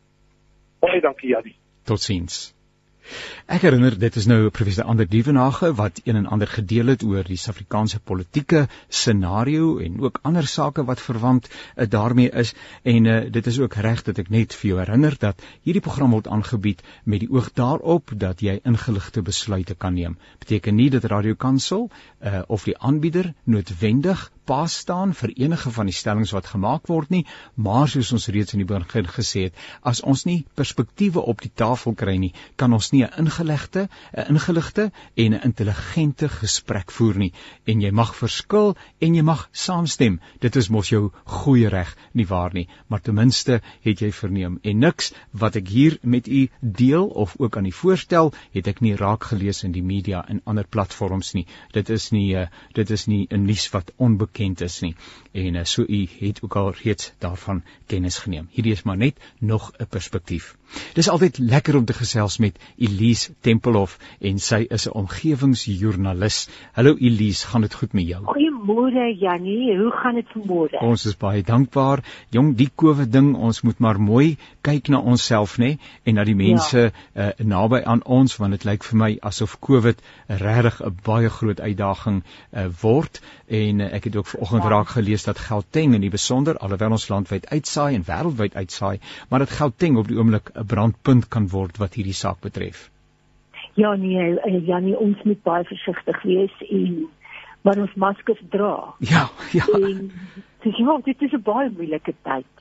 Baie dankie, Janie. Totsiens. Ek herinner dit is nou professor Ander Dievenage wat een en ander gedeel het oor die Suid-Afrikaanse politieke scenario en ook ander sake wat verwant uh, daarmee is en uh, dit is ook reg dat ek net vir jou herinner dat hierdie program word aangebied met die oog daarop dat jy ingeligte besluite kan neem. Beteken nie dat Radio Kansel uh, of die aanbieder noodwendig pas staan vir enige van die stellings wat gemaak word nie, maar soos ons reeds in die begin gesê het, as ons nie perspektiewe op die tafel kry nie, kan ons nie 'n ingelegde, 'n ingeligte en 'n intelligente gesprek voer nie. En jy mag verskil en jy mag saamstem. Dit is mos jou goeie reg, nie waar nie? Maar ten minste het jy verneem en niks wat ek hier met u deel of ook aan u voorstel, het ek nie raak gelees in die media en ander platforms nie. Dit is nie uh, dit is nie 'n nuus wat onbekend bekend is nie en uh, so u het ook al reeds daarvan kennis geneem. Hierdie is maar net nog 'n perspektief. Dis altyd lekker om te gesels met Elise Tempelhof en sy is 'n omgewingsjoernalis. Hallo Elise, gaan dit goed met jou? Goeiemôre Jannie, hoe gaan dit vanmôre? Ons is baie dankbaar. Jong, die COVID ding, ons moet maar mooi kyk na onsself nê en na die mense ja. uh, naby aan ons want dit lyk vir my asof COVID regtig 'n baie groot uitdaging uh, word en uh, ek het ook vanoggend ja. raak gelees dat Gauteng in die besonder alhoewel ons landwyd uitsaai en wêreldwyd uitsaai, maar dat Gauteng op die oomblik 'n brandpunt kan word wat hierdie saak betref. Ja nee, ja nee, ons moet baie versigtig wees en maar ons maskers dra. Ja, ja. En so ja, dit is 'n baie moeilike tyd.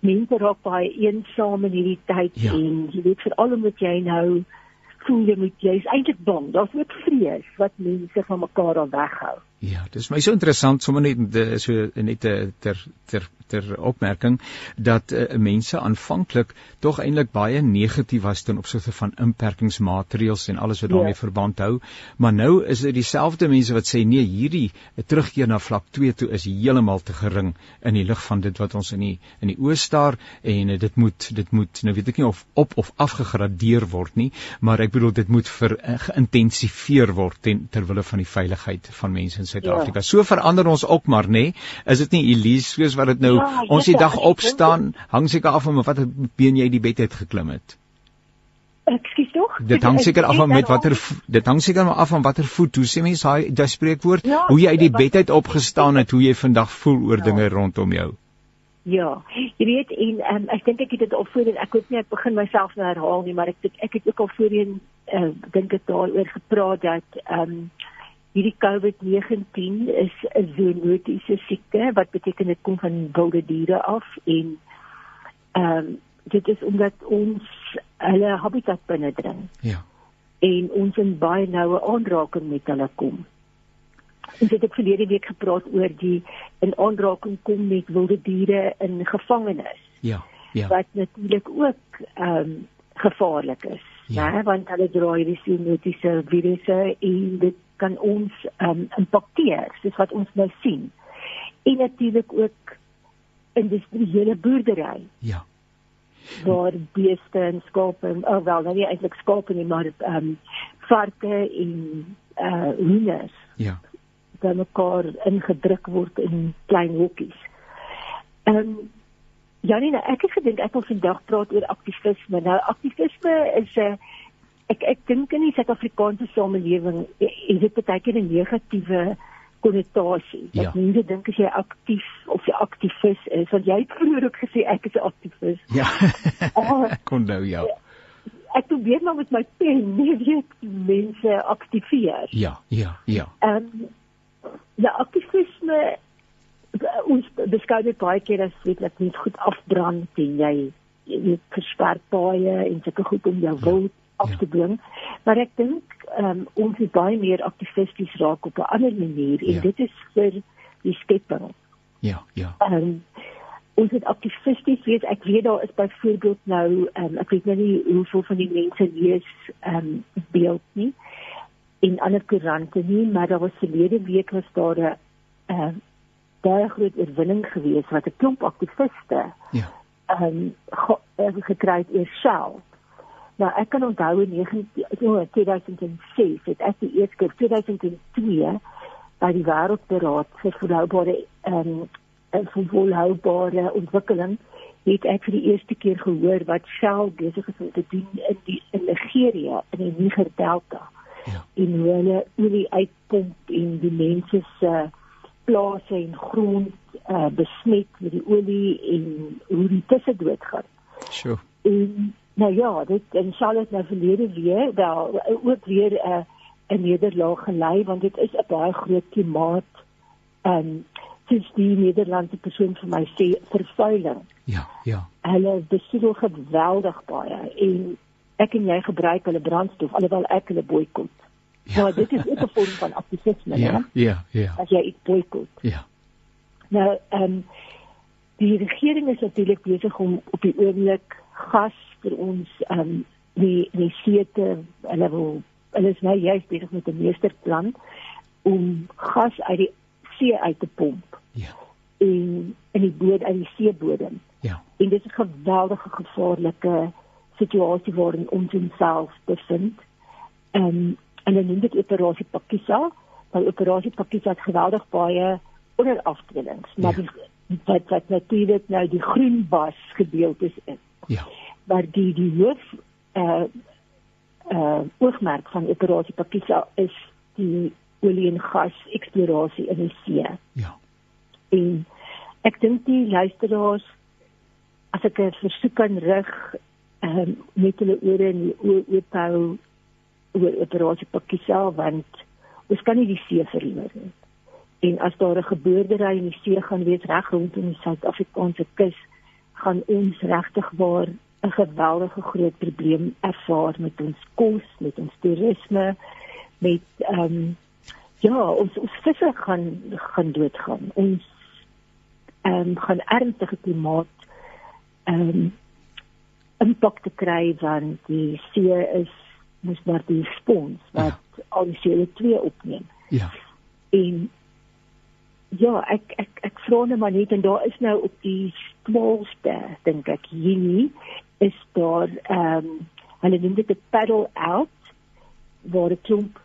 Mense raak baie eensaam in hierdie tyd Ja. en jy weet veral omdat jy nou voel jy moet jy's eintlik bang. Daar's ook vrees wat mense van mekaar al weghou. Ja, dis my so interessant sommer net so net ter ter ter opmerking dat uh, mense aanvanklik tog eintlik baie negatief was ten opsigte van inperkingsmaatreëls en alles wat Ja. daarmee verband hou, maar nou is dit dieselfde mense wat sê nee, hierdie eh, terugkeer na vlak 2 toe is heeltemal te gering in die lig van dit wat ons in die in die oë staar en uh, dit moet dit moet nou weet ek nie of op of afgegradeer word nie, maar ek bedoel dit moet ver uh, geïntensifieer word ten ter wille van die veiligheid van mense Suid-Afrika. Ja. So verander ons ook maar nê. Nee? Is dit nie Elise soos wat dit nou Ja, ons die dag opstaan, hang seker af van watter been jy die bed uit geklim het. Ekskuus tog? Dit hang seker af van met watter dit hang seker maar af van watter voet. Hoe sê mense daai daai spreekwoord? Ja, hoe jy uit die wat- bed uit opgestaan het, hoe jy vandag voel oor Ja. dinge rondom jou. Ja, jy weet en um, ek dink ek het dit al voorheen ek hoop nie ek begin myself nou herhaal nie, maar ek ek het ook al voorheen uh, dink ek daaroor gepraat dat ehm um, hierdie COVID-19 is 'n zoonotiese siekte wat beteken dit kom van wilde diere af en ehm um, dit is omdat ons hulle habitat binnendring Ja. en ons in baie noue aanraking met hulle kom. Ons het ook verlede week gepraat oor die in aanraking kom met wilde diere in gevangenis Ja. Ja. wat natuurlik ook ehm um, gevaarlik is, Ja. né, want hulle dra hierdie zoonotiese virusse en dit kan ons ehm um, impakteer, soos wat ons nou sien. En natuurlik ook industriële boerdery Ja. waar beeste en skape, oh wel, nou nie eintlik skape nie, maar ehm um, varke en uh hoenders Ja. by mekaar ingedruk word in klein hokkies. Ehm um, Janie, nou, ek het gedink ek wil vandag praat oor aktivisme. Nou aktivisme is 'n uh, ek ek dink in die Suid-Afrikaanse samelewing is dit baie keer 'n negatiewe konnotasie. Ja. Dat mense dink as jy aktief of jy aktivis is, want jy het vroeër ook gesê ek is 'n aktivis. Ja. Ah. Ek kon nou ja. Ek probeer maar met my pen, nee, weet mense aktiveer. Ja, ja, ja. Ehm um, ja, aktivisme ons beskou dit baie keer as weet ek nie goed afbrand en jy jy versper paaie en sulke goed om jou wil af ja. te dwing. Maar ek dink um, ons moet baie meer aktivisties raak op 'n ander manier en Ja. dit is vir die skepping. Ja, ja. Um, ons het aktivisties wees. Ek weet daar is byvoorbeeld nou um, ek weet nou nie hoeveel van die mense lees um, beeld nie en ander koerante nie, maar daar was verlede week was daar 'n uh, baie groot oorwinning gewees wat 'n klomp aktiviste Ja. ehm um, ge, uh, gekry het oor Shell. Nou ek kan onthou in 19 oh, 2006 het ek die eerste keer 2002 by die wêreldberaad vir volhoubare ehm um, en vir volhoubare ontwikkeling het ek vir die eerste keer gehoor wat Shell besig is om te doen in die in Nigeria in die Niger Delta. Ja. En hoe hulle olie uitpomp en die mense se plase en grond uh, besmet met die olie en hoe die tusse doodgaan. Sjoe. En nou ja, dit en Charlotte nou verlede weer wel ook weer 'n uh, 'n nederlaag gelei want dit is 'n baie groot klimaat en soos die Nederlandse persoon vir my sê vervuiling. Ja, ja. Hulle besoedel geweldig baie en ek en jy gebruik hulle brandstof alhoewel ek hulle boikot. Ja. Maar dit is ook 'n vorm van aktivisme, Ja, né? ja, ja. As jy iets boikot. Ja. Nou, ehm um, die regering is natuurlik besig om op die oomblik gas vir ons ehm um, die die see te hulle wil hulle is nou juist besig met 'n meesterplan om gas uit die see uit te pomp Ja. en in die boot uit die seebodem. Ja. En dit is 'n geweldige gevaarlike situasie waarin ons onsself bevind. Ehm um, en dan noem dit operasie Pakisa. By operasie Pakisa het geweldig baie onderafdelings, maar Ja. die wat wat natuurlik nou die groenbas gedeeltes is. Ja. Maar die die hoof uh uh oogmerk van operasie Pakisa is die olie en gas eksplorasie in die see. Ja. En ek dink die luisteraars as ek 'n versoek kan rig ehm um, met hulle ore en die oë oophou oor operasie Pakisa want ons kan nie die see verloor nie. En as daar 'n geboordery in die see gaan wees reg rondom die Suid-Afrikaanse kus, gaan ons regtig waar 'n geweldige groot probleem ervaar met ons kos, met ons toerisme, met ehm um, ja, ons ons visse gaan gaan doodgaan. Ons ehm um, gaan ernstige klimaat ehm um, impak te kry want die see is mos maar die spons wat ja. al die CO2 opneem. Ja. En ja, ek ek ek vra net maar net en daar is nou op die smaalste dink ek hierdie is daar ehm um, hulle noem dit 'n paddle out waar 'n klomp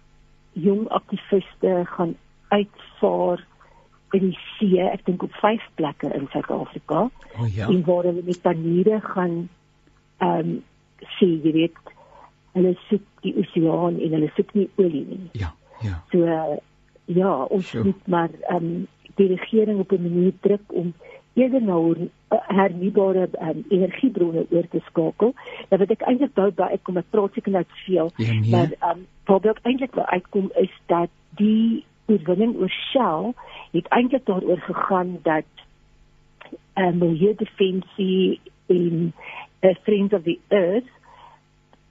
jong aktiviste gaan uitvaar in die see, ek dink op vyf plekke in Suid-Afrika. Oh ja. En waar hulle met paniere gaan ehm um, sien jy weet hulle soek die oseaan en hulle soek nie olie nie. Ja, ja. So uh, ja, ons Sure. moet maar ehm um, die regering op 'n manier druk om eerder na her- hernubare um, energiebronne oor te skakel. Nou wat ek eintlik wou by uitkom, ek praat seker nou te veel, Ja, nee. maar ehm um, wat ek eintlik wou uitkom is dat die oorwinning oor Shell het eintlik daaroor gegaan dat uh, milieudefensie en uh, Friends of the Earth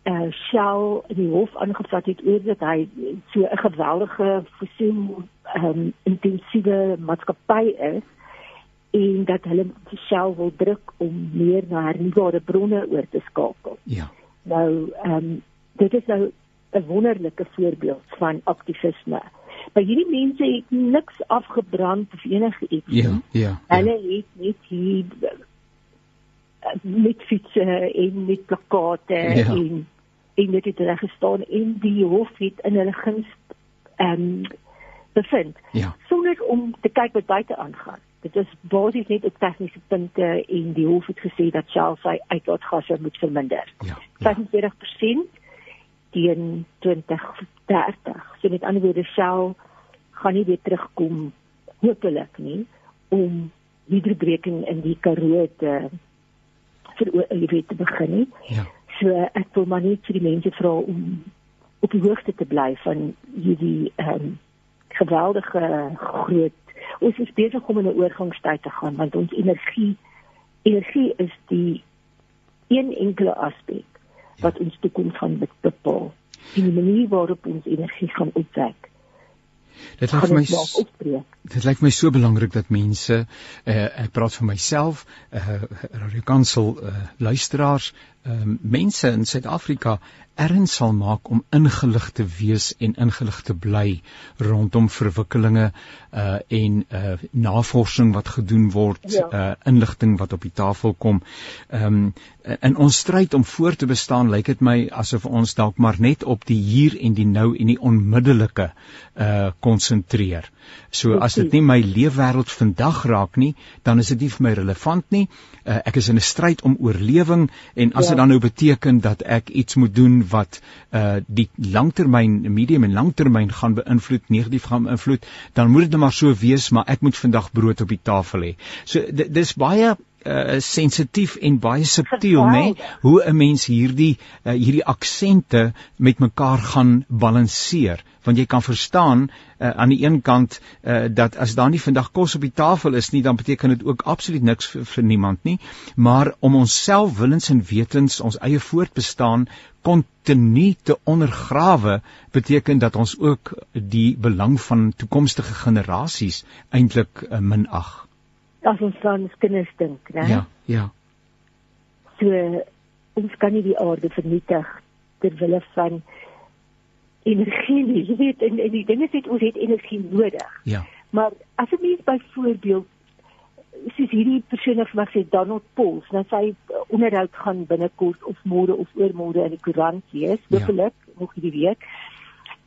uh, Shell die hof aangevat het oor dat hy so 'n geweldige fossiel um, intensiewe maatskappy is en dat hulle Shell wil druk om meer na hernubare bronne oor te skakel. Ja. Nou, ehm um, dit is nou 'n wonderlike voorbeeld van aktivisme. Maar hierdie mense het niks afgebrand of enige iets Ja, nie. ja. Hulle het net hier eh, met fietsse en met plakate Ja. en en dit het reg gestaan en die hof het in hulle guns ehm um, bevind Ja. sonder om te kyk wat buite aangaan. Dit is basies net op tegniese punte en die hof het gesê dat Shell sy uitlaatgasse moet verminder. Ja. ja. 45% teen 2030. So met ander woorde Shell gaan nie weer terugkom hopelik nie om hydrobreking in die Karoo te vir jy weet te begin nie. Ja. So ek wil maar net vir die mense vra om op die hoogte te bly van hierdie ehm um, geweldige groot ons is besig om in 'n oorgangstyd te gaan want ons energie energie is die een enkele aspek wat ons toekoms gaan bepaal. Die manier waarop ons energie gaan opwek. Dit lyk vir my dit lyk my so belangrik dat mense uh, ek praat vir myself uh, Radio Kansel uh, luisteraars uh, mense in Suid-Afrika erns sal maak om ingelig te wees en ingelig te bly rondom verwikkelinge uh, en uh, navorsing wat gedoen word Ja. uh, inligting wat op die tafel kom. Ehm um, in ons stryd om voor te bestaan lyk dit my asof ons dalk maar net op die hier en die nou en die onmiddellike uh konsentreer. So as dit nie my leefwêreld vandag raak nie, dan is dit nie vir my relevant nie. Uh, ek is in 'n stryd om oorlewing en as Ja. dit dan nou beteken dat ek iets moet doen wat uh die langtermyn, medium en langtermyn gaan beïnvloed, negatief gaan beïnvloed, dan moet dit nou maar so wees, maar ek moet vandag brood op die tafel hê. So di- dis baie uh sensitief en baie subtiel nê nee? Hoe 'n mens hierdie uh, hierdie aksente met mekaar gaan balanseer want jy kan verstaan uh, aan die een kant uh, dat as daar nie vandag kos op die tafel is nie dan beteken dit ook absoluut niks vir, vir niemand nie. Maar om onsself willens en wetens ons eie voortbestaan kontinu te ondergrawe beteken dat ons ook die belang van toekomstige generasies eintlik uh, minag As ons aan ons kinders dink, né? ja ja So ons kan nie die aarde vernietig ter wille van energie nie. Jy weet en, en die ding is net ons het energie nodig. ja Maar as 'n mens byvoorbeeld soos hierdie persoon het vir my gesê Donald Pauls, nou sy onderhoud gaan binnekort of môre of oormôre in die koerant wees, Ja. hopelik nog hierdie week.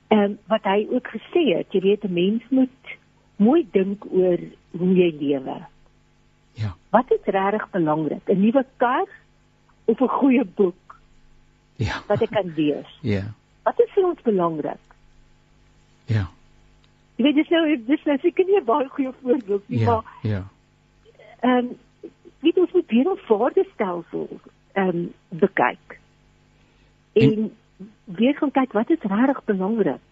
Ehm um, wat hy ook gesê het, jy weet 'n mens moet mooi dink oor hoe jy lewe. Ja Wat is regtig belangrik? 'n Nuwe kar of 'n goeie boek ja wat ek kan lees? ja Wat is vir ons belangrik? ja Jy weet dis nou dis nou seker nie 'n baie goeie voorbeeld nie, ja maar ja ehm um, weet ons moet weer 'n waardestelsel ehm um, bekyk. En, En- weer gaan kyk wat is regtig belangrik.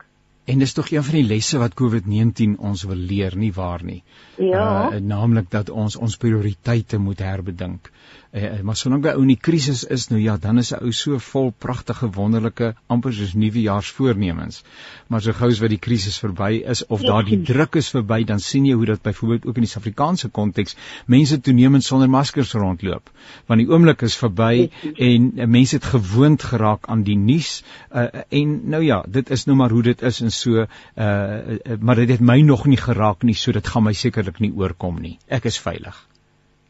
En dis tog een van die lesse wat COVID-19 ons wil leer, nie waar nie? Ja. Uh, naamlik dat ons ons prioriteite moet herbedink. Uh, maar solank by ou in die krisis is nou ja, dan is 'n ou so vol pragtige wonderlike amper soos nuwejaarsvoornemens. Maar so gou as wat die krisis verby is of Ja. daardie druk is verby, dan sien jy hoe dat byvoorbeeld ook in die Suid-Afrikaanse konteks mense toenemend sonder maskers rondloop. Want die oomblik is verby en uh, mense het gewoond geraak aan die nuus uh, en nou ja, dit is nou maar hoe dit is en so uh, uh maar dit het my nog nie geraak nie, so dit gaan my sekerlik nie oorkom nie. Ek is veilig.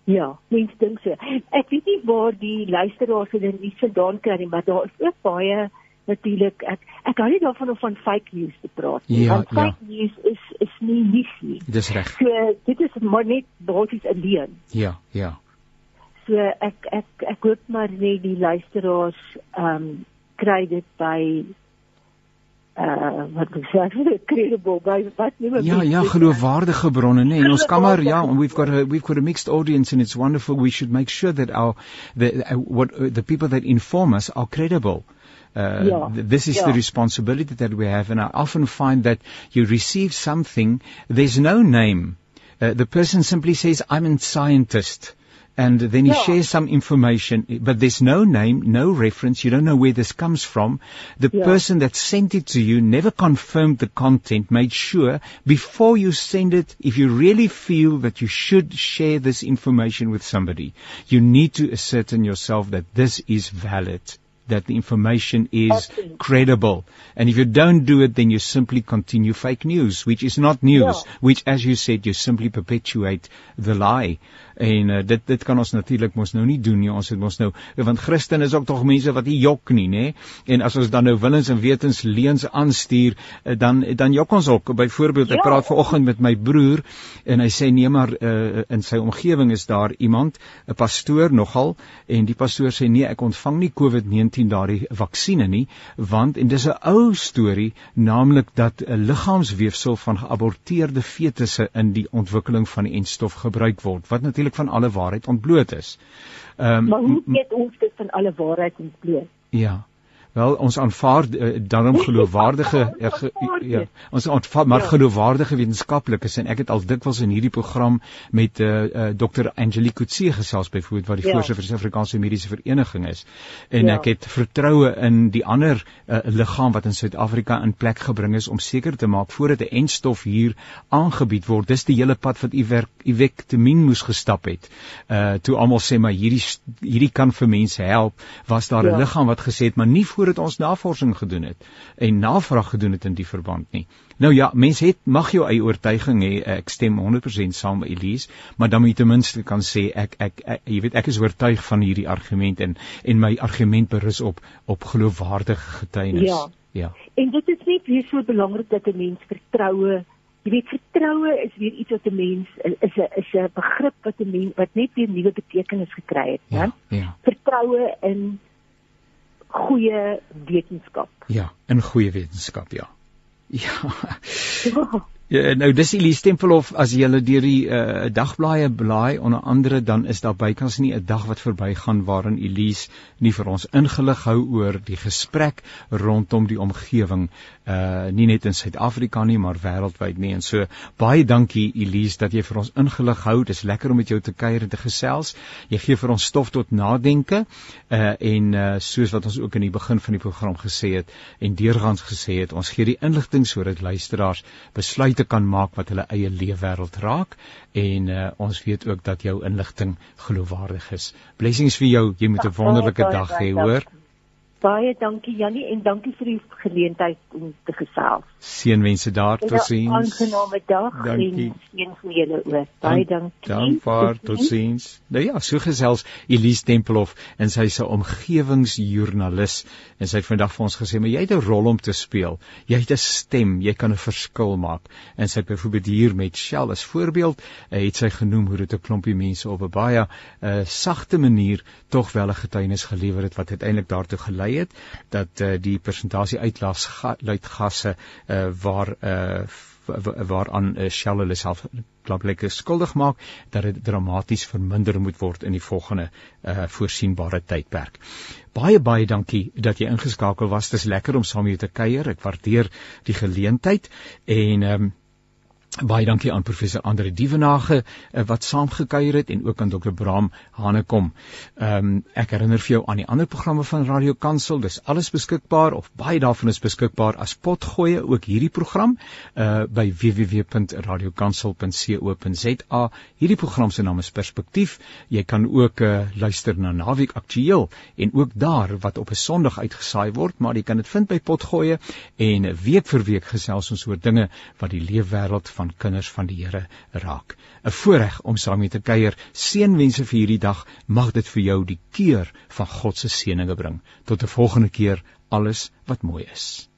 Ja, mens dink so. Ek weet nie waar die luisteraars hulle nuus vandaan kry nie, maar daar is ook baie natuurlik ek ek hou nie daarvan om van fake news te praat nie. Ja, want fake ja. news is is nie nuus nie. Dis reg. So dit is maar net basies 'n leuen. Ja, ja. So ek ek ek hoop maar net die luisteraars ehm um, kry dit by uh wat ek sê credible by wat noem Ja, ja, geloofwaardige bronne, nee, en ons kan maar ja, we've got a we've got a mixed audience and it's wonderful. We should make sure that our the uh, what uh, the people that inform us are credible. Uh, Ja, th- this is the ja. responsibility that we have, and I often find that you receive something. There's no name. Uh, the person simply says, "I'm a scientist." And then he Yeah. shares some information, but there's no name, no reference. You don't know where this comes from. The Yeah. person that sent it to you never confirmed the content, made sure before you send it, if you really feel that you should share this information with somebody, you need to ascertain yourself that this is valid, that the information is Absolutely. credible. And if you don't do it, then you simply continue fake news, which is not news, Yeah. which as you said, you simply perpetuate the lie. En uh, dit dit kan ons natuurlik mos nou nie doen nie. Ons het mos nou want Christen is ook tog mense wat nie jok nie, nê? En as ons dan nou willens en wetens leuns aanstuur, uh, dan dan jok ons ook. Byvoorbeeld, ek Ja. praat vanoggend met my broer en hy sê nee maar uh, in sy omgewing is daar iemand, 'n pastoor nogal, en die pastoor sê nee, ek ontvang nie COVID-19 daardie vaksines nie, want en dis 'n ou storie, naamlik dat 'n liggaamsweefsel van geaborteerde fetusse in die ontwikkeling van die enstof gebruik word, wat natuurlik van alle waarheid ontbloot is. Ehm Maar hoe weet ons dit van alle waarheid ontbloot? Ja. Wel ons aanvaar uh, daarom geloofwaardige uh, ge, ja ons aanvaar maar Ja. geloofwaardige wetenskaplikes en ek het al dikwels in hierdie program met uh, uh, Dr Angelique Kutse gesels byvoorbeeld wat die Ja. voorsitter van die Suid-Afrikaanse Mediese Vereniging is en Ja. ek het vertroue in die ander uh, liggaam wat in Suid-Afrika in plek gebring is om seker te maak voordat 'n enstof hier aangebied word dis die hele pad wat Ivermectin moes gestap het uh toe almal sê maar hierdie hierdie kan vir mense help was daar 'n Ja. liggaam wat gesê het maar nie voordat ons navorsing gedoen het en navraag gedoen het in die verband nie. Nou ja, mense het mag jou eie oortuiging hê. Ek stem 100% saam met Elise, maar dan moet jy ten minste kan sê ek, ek ek jy weet ek is oortuig van hierdie argument en en my argument berus op op geloofwaardige getuienis. Ja. Ja. En dit is net weer so belangrik dat 'n mens vertroue, jy weet vertroue is weer iets wat 'n mens is 'n is 'n begrip wat 'n mens wat net weer nuwe betekenis gekry het, Ja. hè? Ja. Vertroue in goeie wetenskap. Ja, in goeie wetenskap, ja. Ja. Ja, nou dis Elise Tempelhof as jy hulle deur die uh, dagblaaie blaai onder andere dan is daar bykans nie 'n dag wat verbygaan waarin Elise nie vir ons ingelig hou oor die gesprek rondom die omgewing uh nie net in Suid-Afrika nie maar wêreldwyd nie. En so baie dankie Elise dat jy vir ons ingelig hou. Dis lekker om met jou te kuier en te gesels. Jy gee vir ons stof tot nadenke uh en uh soos wat ons ook in die begin van die program gesê het en deurgangs gesê het ons gee die inligting sodat luisteraars besluite kan maak wat hulle eie leefwêreld raak en uh, ons weet ook dat jou inligting geloofwaardig is. Blessings vir jou. Jy moet 'n wonderlike dag hê, hoor. Baie dankie Jannie en dankie vir die geleentheid om te gesels. Seënwense daar. En 'n Totsiens. Aangename dag Dankie. en seën vir julle ook. Baie dankie. Dankbaar. Totsiens. Nou ja, so gesels Elise Tempelhof en sy is 'n omgewingsjoernalis en sy het vandag vir ons gesê, "Maar jy het 'n rol om te speel. Jy het 'n stem, jy kan 'n verskil maak." En sy het byvoorbeeld hier met Shell as voorbeeld, uh, het sy genoem hoe dit 'n klompie mense op 'n baie uh, sagte manier tog wel 'n getuienis gelewer het wat uiteindelik daartoe gelei het dat uh, die persentasie uitlaatgasse uh, waar uh, waaraan uh, Shell hulle self klaplike skuldig maak dat dit dramaties verminder moet word in die volgende uh voorsienbare tydperk. Baie baie dankie dat jy ingeskakel was. Dit is lekker om saam met jou te kuier. Ek waardeer die geleentheid en um, Baie dankie aan professor Andre Dievenage eh, wat saamgekuier het en ook aan dokter Bram Hanekom. Ehm um, ek herinner vir jou aan die ander programme van Radio Kansel. Dis alles beskikbaar of baie daarvan is beskikbaar as potgoeie ook hierdie program uh by www.radiokansel.co.za. Hierdie program se naam is Perspektief. Jy kan ook uh luister na Naweek Aktueel en ook daar wat op 'n Sondag uitgesaai word, maar jy kan dit vind by potgoeie en week vir week gesels ons oor dinge wat die leefwêreld van van kinders van die Here raak. 'n Voorreg om saam met te kuier. Seënwense vir hierdie dag. Mag dit vir jou die keur van God se seëninge bring. Tot 'n volgende keer. Alles wat mooi is.